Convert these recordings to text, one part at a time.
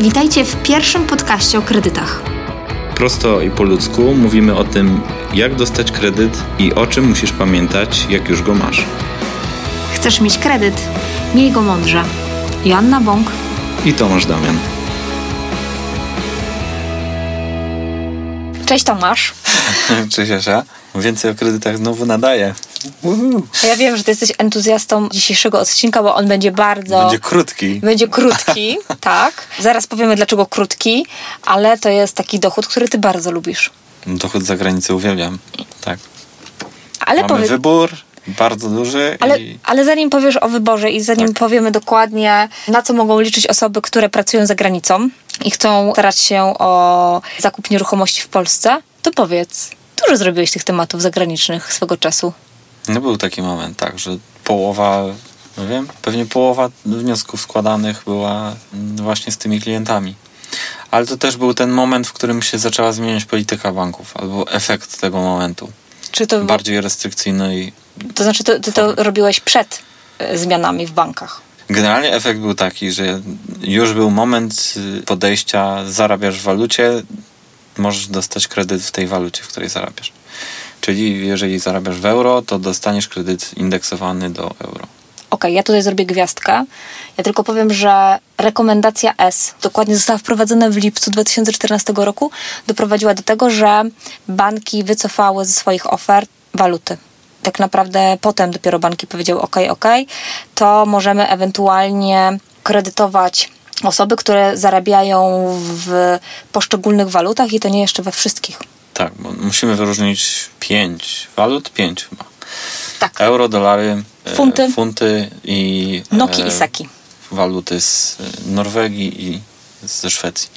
Witajcie w pierwszym podcaście o kredytach. Prosto i po ludzku mówimy o tym, jak dostać kredyt i o czym musisz pamiętać, jak już go masz. Chcesz mieć kredyt? Miej go mądrze. Joanna Bąk I Tomasz Damian. Cześć Tomasz. Cześć Asia. Więcej o kredytach znowu nadaję. Ja wiem, że ty jesteś entuzjastą dzisiejszego odcinka, bo on będzie bardzo... Będzie krótki. Będzie krótki, tak. Zaraz powiemy, dlaczego krótki, ale to jest taki dochód, który ty bardzo lubisz. Dochód za granicę uwielbiam. Tak. Ale Mamy powiedz... wybór bardzo duży Ale, i ale zanim powiesz o wyborze i zanim Tak. powiemy dokładnie, na co mogą liczyć osoby, które pracują za granicą i chcą starać się o zakup nieruchomości w Polsce, to powiedz, dużo zrobiłeś tych tematów zagranicznych swego czasu. No był taki moment, tak, że połowa, no wiem, pewnie połowa wniosków składanych była mm, właśnie z tymi klientami. Ale to też był ten moment, w którym się zaczęła zmieniać polityka banków, albo efekt tego momentu. Czy to, Bardziej restrykcyjny i to znaczy, ty, ty to robiłeś przed e, zmianami w bankach? Generalnie efekt był taki, że już był moment y, podejścia, zarabiasz w walucie, możesz dostać kredyt w tej walucie, w której zarabiasz. Czyli jeżeli zarabiasz w euro, to dostaniesz kredyt indeksowany do euro. Okej, ja tutaj zrobię gwiazdkę. Ja tylko powiem, że rekomendacja S, dokładnie została wprowadzona w lipcu 2014 roku, doprowadziła do tego, że banki wycofały ze swoich ofert waluty. Tak naprawdę potem dopiero banki powiedziały: OK, OK, to możemy ewentualnie kredytować osoby, które zarabiają w poszczególnych walutach i to nie jeszcze we wszystkich. Tak, bo musimy wyróżnić pięć walut, pięć chyba. Tak. Euro, dolary, e, Funty. funty i Noki e, i seki. waluty z e, Norwegii i ze Szwecji.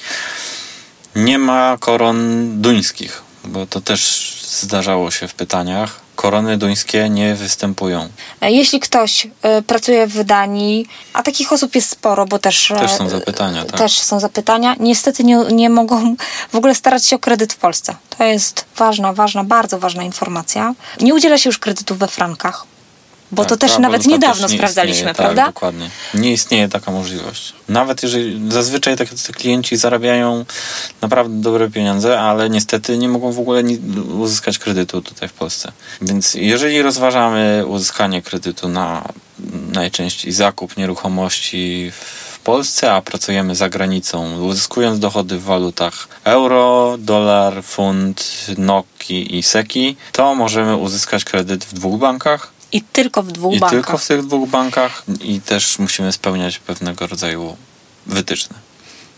Nie ma koron duńskich, bo to też zdarzało się w pytaniach. Korony duńskie nie występują. Jeśli ktoś y, pracuje w Danii, a takich osób jest sporo, bo też, Też e, są zapytania, tak? też są zapytania, niestety nie, nie mogą w ogóle starać się o kredyt w Polsce. To jest ważna, ważna, bardzo ważna informacja. Nie udziela się już kredytów we frankach, bo to Tak, też ta nawet niedawno też nie sprawdzaliśmy, istnieje, prawda? Tak, dokładnie. Nie istnieje taka możliwość. Nawet jeżeli zazwyczaj takie klienci zarabiają naprawdę dobre pieniądze, ale niestety nie mogą w ogóle uzyskać kredytu tutaj w Polsce. Więc jeżeli rozważamy uzyskanie kredytu na najczęściej zakup nieruchomości w Polsce, a pracujemy za granicą, uzyskując dochody w walutach euro, dolar, funt, noki i seki, to możemy uzyskać kredyt w dwóch bankach. I tylko w dwóch I bankach. tylko w tych dwóch bankach i też musimy spełniać pewnego rodzaju wytyczne.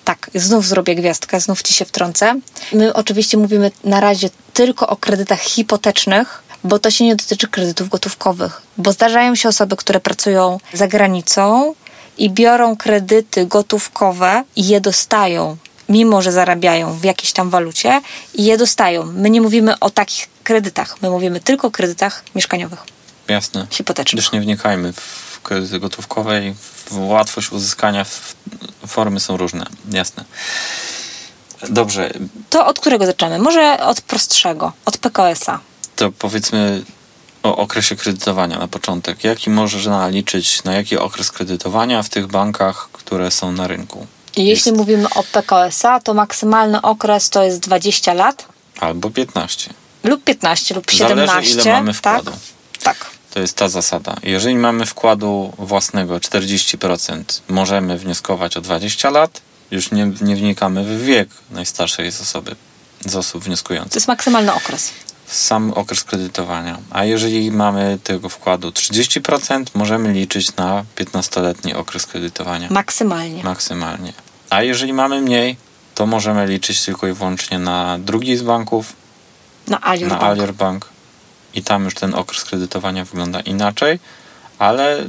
Tak, znów zrobię gwiazdkę, znów ci się wtrącę. My oczywiście mówimy na razie tylko o kredytach hipotecznych, bo to się nie dotyczy kredytów gotówkowych. Bo zdarzają się osoby, które pracują za granicą i biorą kredyty gotówkowe i je dostają, mimo że zarabiają w jakiejś tam walucie i je dostają. My nie mówimy o takich kredytach, my mówimy tylko o kredytach mieszkaniowych, Jasne. hipotecznych. Też nie wnikajmy w kredyty gotówkowe łatwość uzyskania formy są różne. Jasne. Dobrze, To od którego zaczynamy? Może od prostszego, od PKS-a. to powiedzmy o okresie kredytowania na początek. Jaki można liczyć na jaki okres kredytowania w tych bankach, które są na rynku? Jeśli Jest. mówimy o PKS-a, to maksymalny okres to jest 20 lat Albo 15. lub 15 lub 17. Zależy ile mamy wkładu. Tak? tak. To jest ta zasada. Jeżeli mamy wkładu własnego 40%, możemy wnioskować o 20 lat. Już nie, nie wnikamy w wiek najstarszej z osoby, z osób To wnioskujących. jest maksymalny okres. Sam okres kredytowania. A jeżeli mamy tego wkładu 30%, możemy liczyć na 15-letni okres kredytowania. Maksymalnie. Maksymalnie. A jeżeli mamy mniej, to możemy liczyć tylko i wyłącznie na drugi z banków, Na Alior na Bank. Alior Bank i tam już ten okres kredytowania wygląda inaczej, ale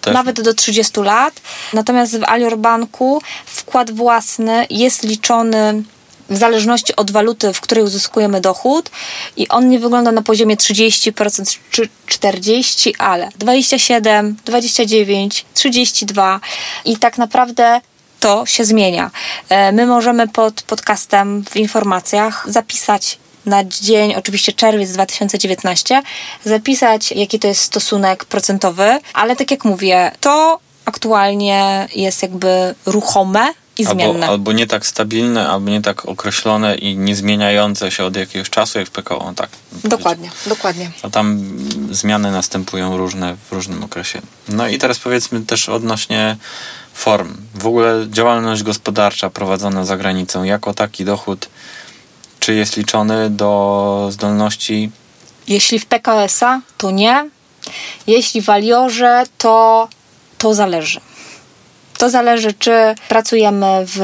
też Nawet do 30 lat. Natomiast w Alior Banku wkład własny jest liczony w zależności od waluty, w której uzyskujemy dochód i on nie wygląda na poziomie 30% czy 40%, ale 27, 29, 32 i tak naprawdę to się zmienia. E, My możemy pod podcastem w informacjach zapisać na dzień, oczywiście czerwiec 2019, zapisać, jaki to jest stosunek procentowy, ale tak jak mówię, to aktualnie jest jakby ruchome i zmienne. Albo, albo nie tak stabilne, albo nie tak określone i nie zmieniające się od jakiegoś czasu, jak w PKO. Tak, dokładnie, dokładnie. A tam zmiany następują różne w różnym okresie. No i teraz powiedzmy też odnośnie form. W ogóle działalność gospodarcza prowadzona za granicą, jako taki dochód, czy jest liczony do zdolności? Jeśli w PKS-a, to nie. Jeśli w Aliorze, to, to zależy. To zależy, czy pracujemy w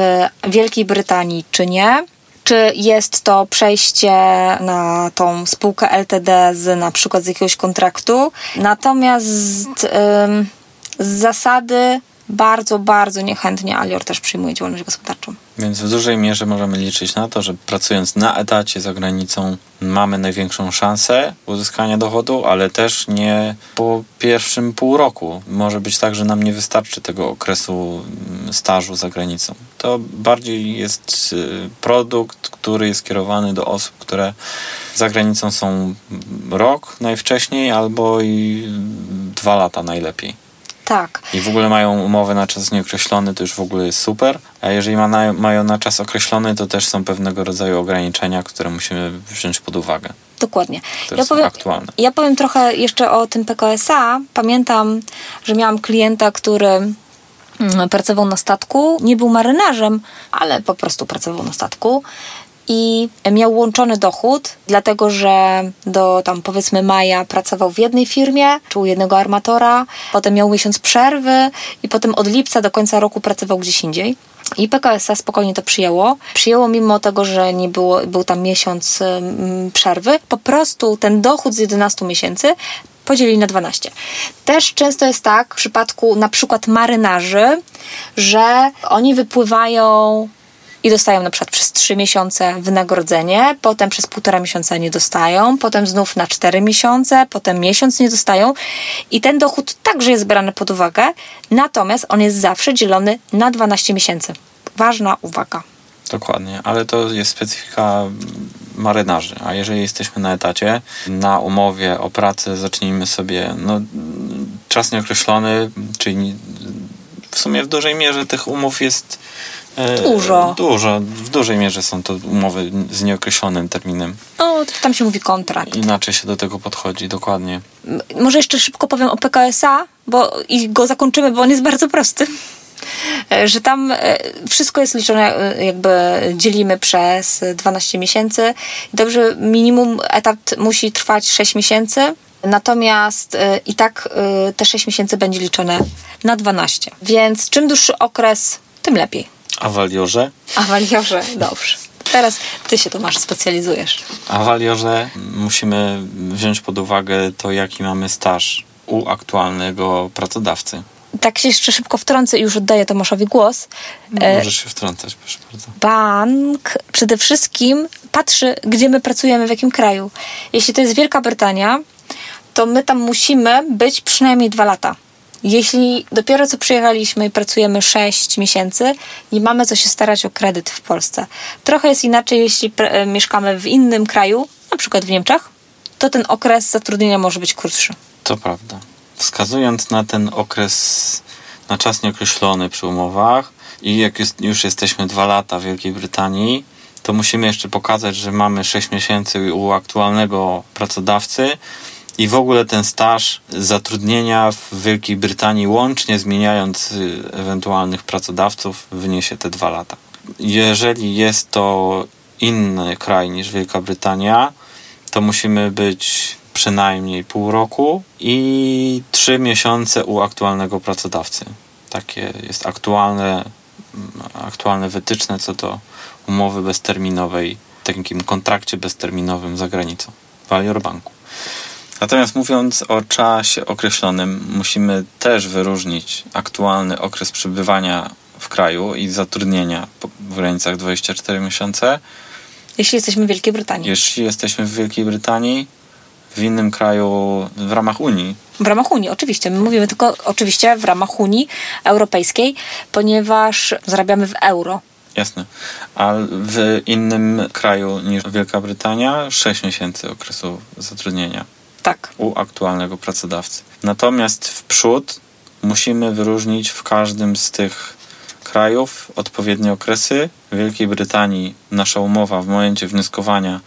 Wielkiej Brytanii, czy nie. Czy jest to przejście na tą spółkę LTD z na przykład z jakiegoś kontraktu. Natomiast ym, z zasady bardzo, bardzo niechętnie Alior też przyjmuje działalność gospodarczą. Więc w dużej mierze możemy liczyć na to, że pracując na etacie za granicą mamy największą szansę uzyskania dochodu, ale też nie po pierwszym pół roku. Może być tak, że nam nie wystarczy tego okresu mm, stażu za granicą. To bardziej jest y, produkt, który jest kierowany do osób, które za granicą są rok najwcześniej albo i dwa lata najlepiej. Tak. I w ogóle mają umowę na czas nieokreślony, to już w ogóle jest super. A jeżeli ma na, mają na czas określony, to też są pewnego rodzaju ograniczenia, które musimy wziąć pod uwagę. Dokładnie. To ja powiem, aktualne. Ja powiem trochę jeszcze o tym PKSA. Pamiętam, że miałam klienta, który mm, pracował na statku. Nie był marynarzem, ale po prostu pracował na statku i miał łączony dochód, dlatego że do tam powiedzmy maja pracował w jednej firmie, czy u jednego armatora, potem miał miesiąc przerwy i potem od lipca do końca roku pracował gdzieś indziej. I PKSA spokojnie to przyjęło. Przyjęło mimo tego, że nie było, był tam miesiąc przerwy. Po prostu ten dochód z 11 miesięcy podzielili na 12. Też często jest tak w przypadku na przykład marynarzy, że oni wypływają i dostają na przykład przez 3 miesiące wynagrodzenie, potem przez półtora miesiąca nie dostają, potem znów na 4 miesiące, potem miesiąc nie dostają i ten dochód także jest brany pod uwagę, natomiast on jest zawsze dzielony na 12 miesięcy. Ważna uwaga. Dokładnie, ale to jest specyfika marynarzy. A jeżeli jesteśmy na etacie, na umowie o pracę, zacznijmy sobie no, czas nieokreślony, czyli w sumie w dużej mierze tych umów jest dużo. Dużo. W dużej mierze są to umowy z nieokreślonym terminem. No, tam się mówi kontrakt. Inaczej się do tego podchodzi, dokładnie. Może jeszcze szybko powiem o PKSA, bo i go zakończymy, bo on jest bardzo prosty. E, że tam e, wszystko jest liczone, jakby dzielimy przez 12 miesięcy. Dobrze, minimum etat musi trwać 6 miesięcy. Natomiast i tak te 6 miesięcy będzie liczone na 12. Więc czym dłuższy okres, tym lepiej. A w Aliorze? A w Aliorze, dobrze. Teraz ty się tu masz, specjalizujesz. A w Aliorze musimy wziąć pod uwagę to, jaki mamy staż u aktualnego pracodawcy. Tak się jeszcze szybko wtrącę i już oddaję Tomaszowi głos. No, możesz się wtrącać, proszę bardzo. Bank przede wszystkim patrzy, gdzie my pracujemy, w jakim kraju. Jeśli to jest Wielka Brytania, to my tam musimy być przynajmniej dwa lata. Jeśli dopiero co przyjechaliśmy i pracujemy 6 miesięcy, nie mamy co się starać o kredyt w Polsce. Trochę jest inaczej, jeśli e, mieszkamy w innym kraju, na przykład w Niemczech, to ten okres zatrudnienia może być krótszy. To prawda. Wskazując na ten okres na czas nieokreślony przy umowach i jak jest, już jesteśmy dwa lata w Wielkiej Brytanii, to musimy jeszcze pokazać, że mamy 6 miesięcy u aktualnego pracodawcy, i w ogóle ten staż zatrudnienia w Wielkiej Brytanii, łącznie zmieniając y, ewentualnych pracodawców, wyniesie te dwa lata. Jeżeli jest to inny kraj niż Wielka Brytania, to musimy być przynajmniej pół roku i trzy miesiące u aktualnego pracodawcy. Takie jest aktualne, aktualne wytyczne co do umowy bezterminowej, takim kontrakcie bezterminowym za granicą w Alior Banku. Natomiast mówiąc o czasie określonym, musimy też wyróżnić aktualny okres przebywania w kraju i zatrudnienia w granicach 24 miesiące. Jeśli jesteśmy w Wielkiej Brytanii. Jeśli jesteśmy w Wielkiej Brytanii, w innym kraju w ramach Unii. W ramach Unii, oczywiście. My mówimy tylko oczywiście w ramach Unii Europejskiej, ponieważ zarabiamy w euro. Jasne. A w innym kraju niż Wielka Brytania 6 miesięcy okresu zatrudnienia. Tak. U aktualnego pracodawcy. Natomiast w przód musimy wyróżnić w każdym z tych krajów odpowiednie okresy. W Wielkiej Brytanii nasza umowa w momencie wnioskowania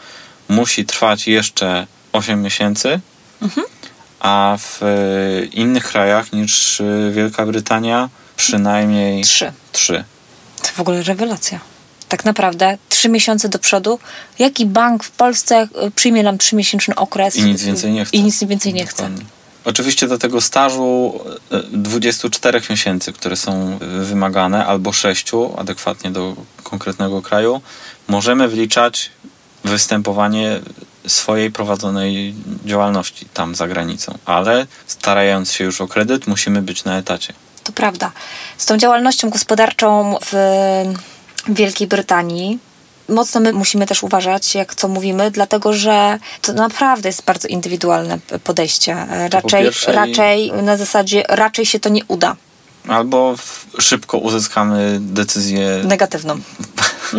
musi trwać jeszcze 8 miesięcy, a w e, innych krajach niż e, Wielka Brytania przynajmniej Trzy. 3. To w ogóle rewelacja. Tak naprawdę trzy miesiące do przodu. Jaki bank w Polsce y, przyjmie nam trzymiesięczny okres? I nic więcej nie chce. I nic więcej nie chce. Oczywiście do tego stażu e, 24 miesięcy, które są e, wymagane, albo 6, adekwatnie do konkretnego kraju, możemy wliczać występowanie swojej prowadzonej działalności tam za granicą. Ale starając się już o kredyt, musimy być na etacie. To prawda. Z tą działalnością gospodarczą w Wielkiej Brytanii mocno my musimy też uważać, jak co mówimy, dlatego że to naprawdę jest bardzo indywidualne podejście. Raczej, pierwsze i- raczej na zasadzie raczej się to nie uda. Albo w, szybko uzyskamy decyzję Negatywną.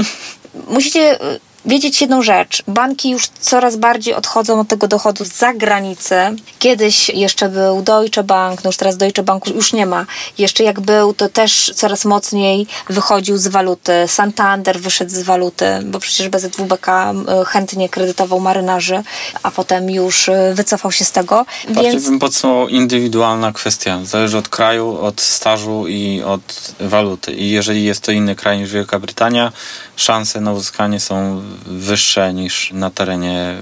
Musicie y, wiedzieć jedną rzecz. Banki już coraz bardziej odchodzą od tego dochodu z zagranicy. Kiedyś jeszcze był Deutsche Bank, no już teraz Deutsche Banku już nie ma. Jeszcze jak był, to też coraz mocniej wychodził z waluty. Santander wyszedł z waluty, bo przecież BZWBK y, chętnie kredytował marynarzy, a potem już y, wycofał się z tego. Bardziej Więc bym podsumował indywidualna kwestia. Zależy od kraju, od stażu i od waluty. I jeżeli jest to inny kraj niż Wielka Brytania, szanse na uzyskanie są wyższe niż na terenie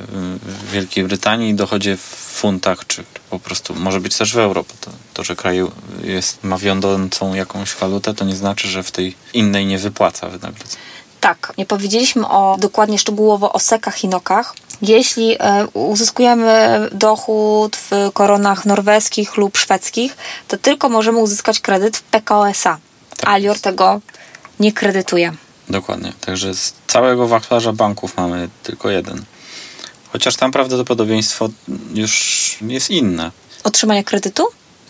y, Wielkiej Brytanii. Dochodzi w funtach, czy po prostu może być też w euro. To, to, że kraj jest, ma wiodącą jakąś walutę, to nie znaczy, że w tej innej nie wypłaca wynagrodzenia. Tak, nie powiedzieliśmy o dokładnie szczegółowo o sekach i nokach. Jeśli e, uzyskujemy dochód w koronach norweskich lub szwedzkich, to tylko możemy uzyskać kredyt w PKO SA. Tak Alior tego nie kredytuje. Dokładnie. Także z całego wachlarza banków mamy tylko jeden. Chociaż tam prawdopodobieństwo już jest inne. Otrzymania kredytu?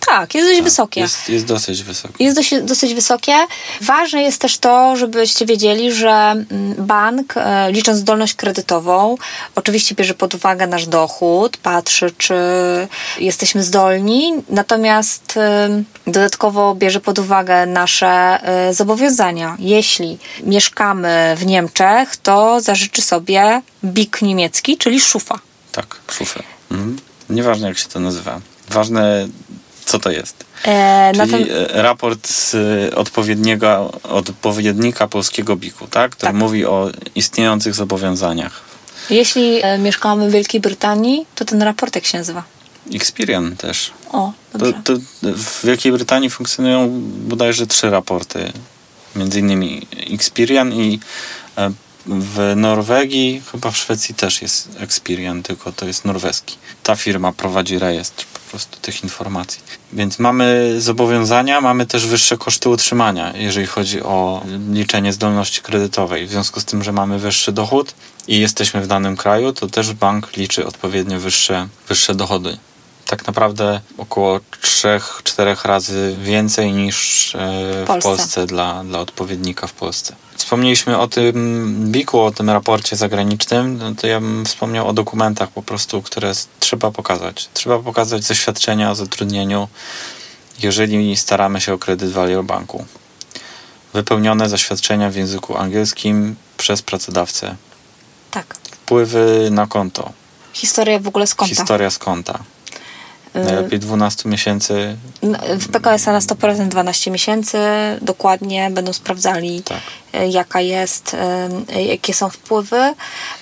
Tak, jest dość wysokie. Jest, jest dosyć wysokie. jest dosyć, dosyć wysokie. Ważne jest też to, żebyście wiedzieli, że mm, bank, e, licząc zdolność kredytową, oczywiście bierze pod uwagę nasz dochód, patrzy, czy jesteśmy zdolni, natomiast dodatkowo bierze pod uwagę nasze e, zobowiązania. Jeśli mieszkamy w Niemczech, to zażyczy sobie BIK niemiecki, czyli szufa. Tak, szufę. Mhm. Nieważne jak się to nazywa. Ważne co to jest. E, Czyli natom- e, raport z e, odpowiedniego, odpowiednika polskiego BIK-u, tak? Który Tak. mówi o istniejących zobowiązaniach. Jeśli e, mieszkamy w Wielkiej Brytanii, to ten raport jak się nazywa? Experian też. O, To, dobrze. to w Wielkiej Brytanii funkcjonują bodajże trzy raporty. Między innymi Experian i e, w Norwegii, chyba w Szwecji też jest Experian, tylko to jest norweski. Ta firma prowadzi rejestr po prostu tych informacji. Więc mamy zobowiązania, mamy też wyższe koszty utrzymania, jeżeli chodzi o liczenie zdolności kredytowej. W związku z tym, że mamy wyższy dochód i jesteśmy w danym kraju, to też bank liczy odpowiednio wyższe, wyższe dochody tak naprawdę około 3-4 razy więcej niż e, w Polsce. Polsce, dla, dla odpowiednika w Polsce. Wspomnieliśmy o tym BIK-u, o tym raporcie zagranicznym, no to ja bym wspomniał o dokumentach po prostu, które trzeba pokazać. Trzeba pokazać zaświadczenia o zatrudnieniu, jeżeli staramy się o kredyt w Alior Banku. Wypełnione zaświadczenia w języku angielskim przez pracodawcę. Tak. Wpływy na konto. Historia w ogóle z konta. Historia z konta. Y, Najlepiej 12 miesięcy. W PKS na 100% 12 miesięcy dokładnie będą sprawdzali, Tak. y, jaka jest, y, jakie są wpływy.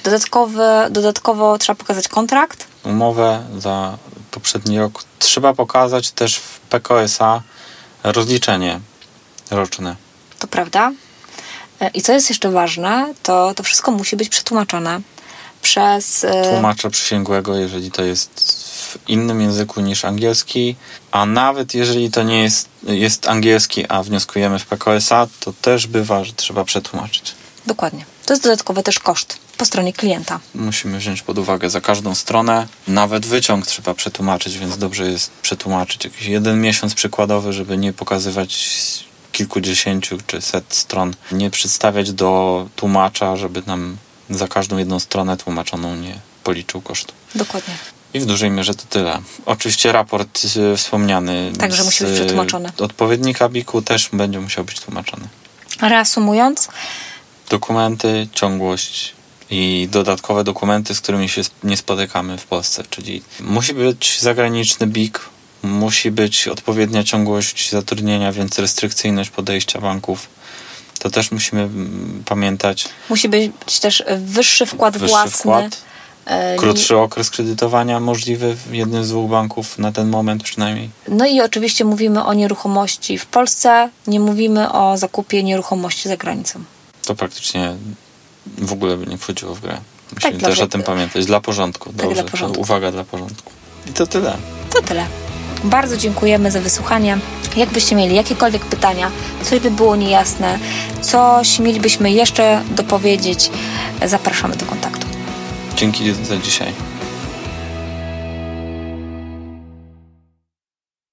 Dodatkowy, dodatkowo trzeba pokazać kontrakt. Umowę za poprzedni rok. Trzeba pokazać też w PKSA rozliczenie roczne. To prawda. I co jest jeszcze ważne, to to wszystko musi być przetłumaczone przez y, Tłumacza przysięgłego, jeżeli to jest w innym języku niż angielski, a nawet jeżeli to nie jest, jest angielski, a wnioskujemy w PKSA, to też bywa, że trzeba przetłumaczyć. Dokładnie. To jest dodatkowy też koszt po stronie klienta. Musimy wziąć pod uwagę za każdą stronę. Nawet wyciąg trzeba przetłumaczyć, więc dobrze jest przetłumaczyć jakiś jeden miesiąc przykładowy, żeby nie pokazywać kilkudziesięciu czy set stron. Nie przedstawiać do tłumacza, żeby nam za każdą jedną stronę tłumaczoną nie policzył kosztu. Dokładnie. I w dużej mierze to tyle. Oczywiście raport y, wspomniany Także musi być z, przetłumaczony. Odpowiednika BIK-u też będzie musiał być tłumaczony. Reasumując, Dokumenty, ciągłość i dodatkowe dokumenty, z którymi się nie spotykamy w Polsce, czyli musi być zagraniczny BIK, musi być odpowiednia ciągłość zatrudnienia, więc restrykcyjność podejścia banków. To też musimy mm, pamiętać. musi być też wyższy wkład Wyższy własny. wkład, e, krótszy okres kredytowania możliwy w jednym z dwóch banków, na ten moment przynajmniej. No i oczywiście mówimy o nieruchomości w Polsce, nie mówimy o zakupie nieruchomości za granicą. To praktycznie w ogóle by nie wchodziło w grę. Musimy Tak, dla też o że- tym pamiętać. Dla porządku. dla Dobrze, porządku. To uwaga dla porządku. I to tyle. To tyle. Bardzo dziękujemy za wysłuchanie. Jakbyście mieli jakiekolwiek pytania, coś by było niejasne, coś mielibyśmy jeszcze dopowiedzieć, zapraszamy do kontaktu. Dzięki za dzisiaj.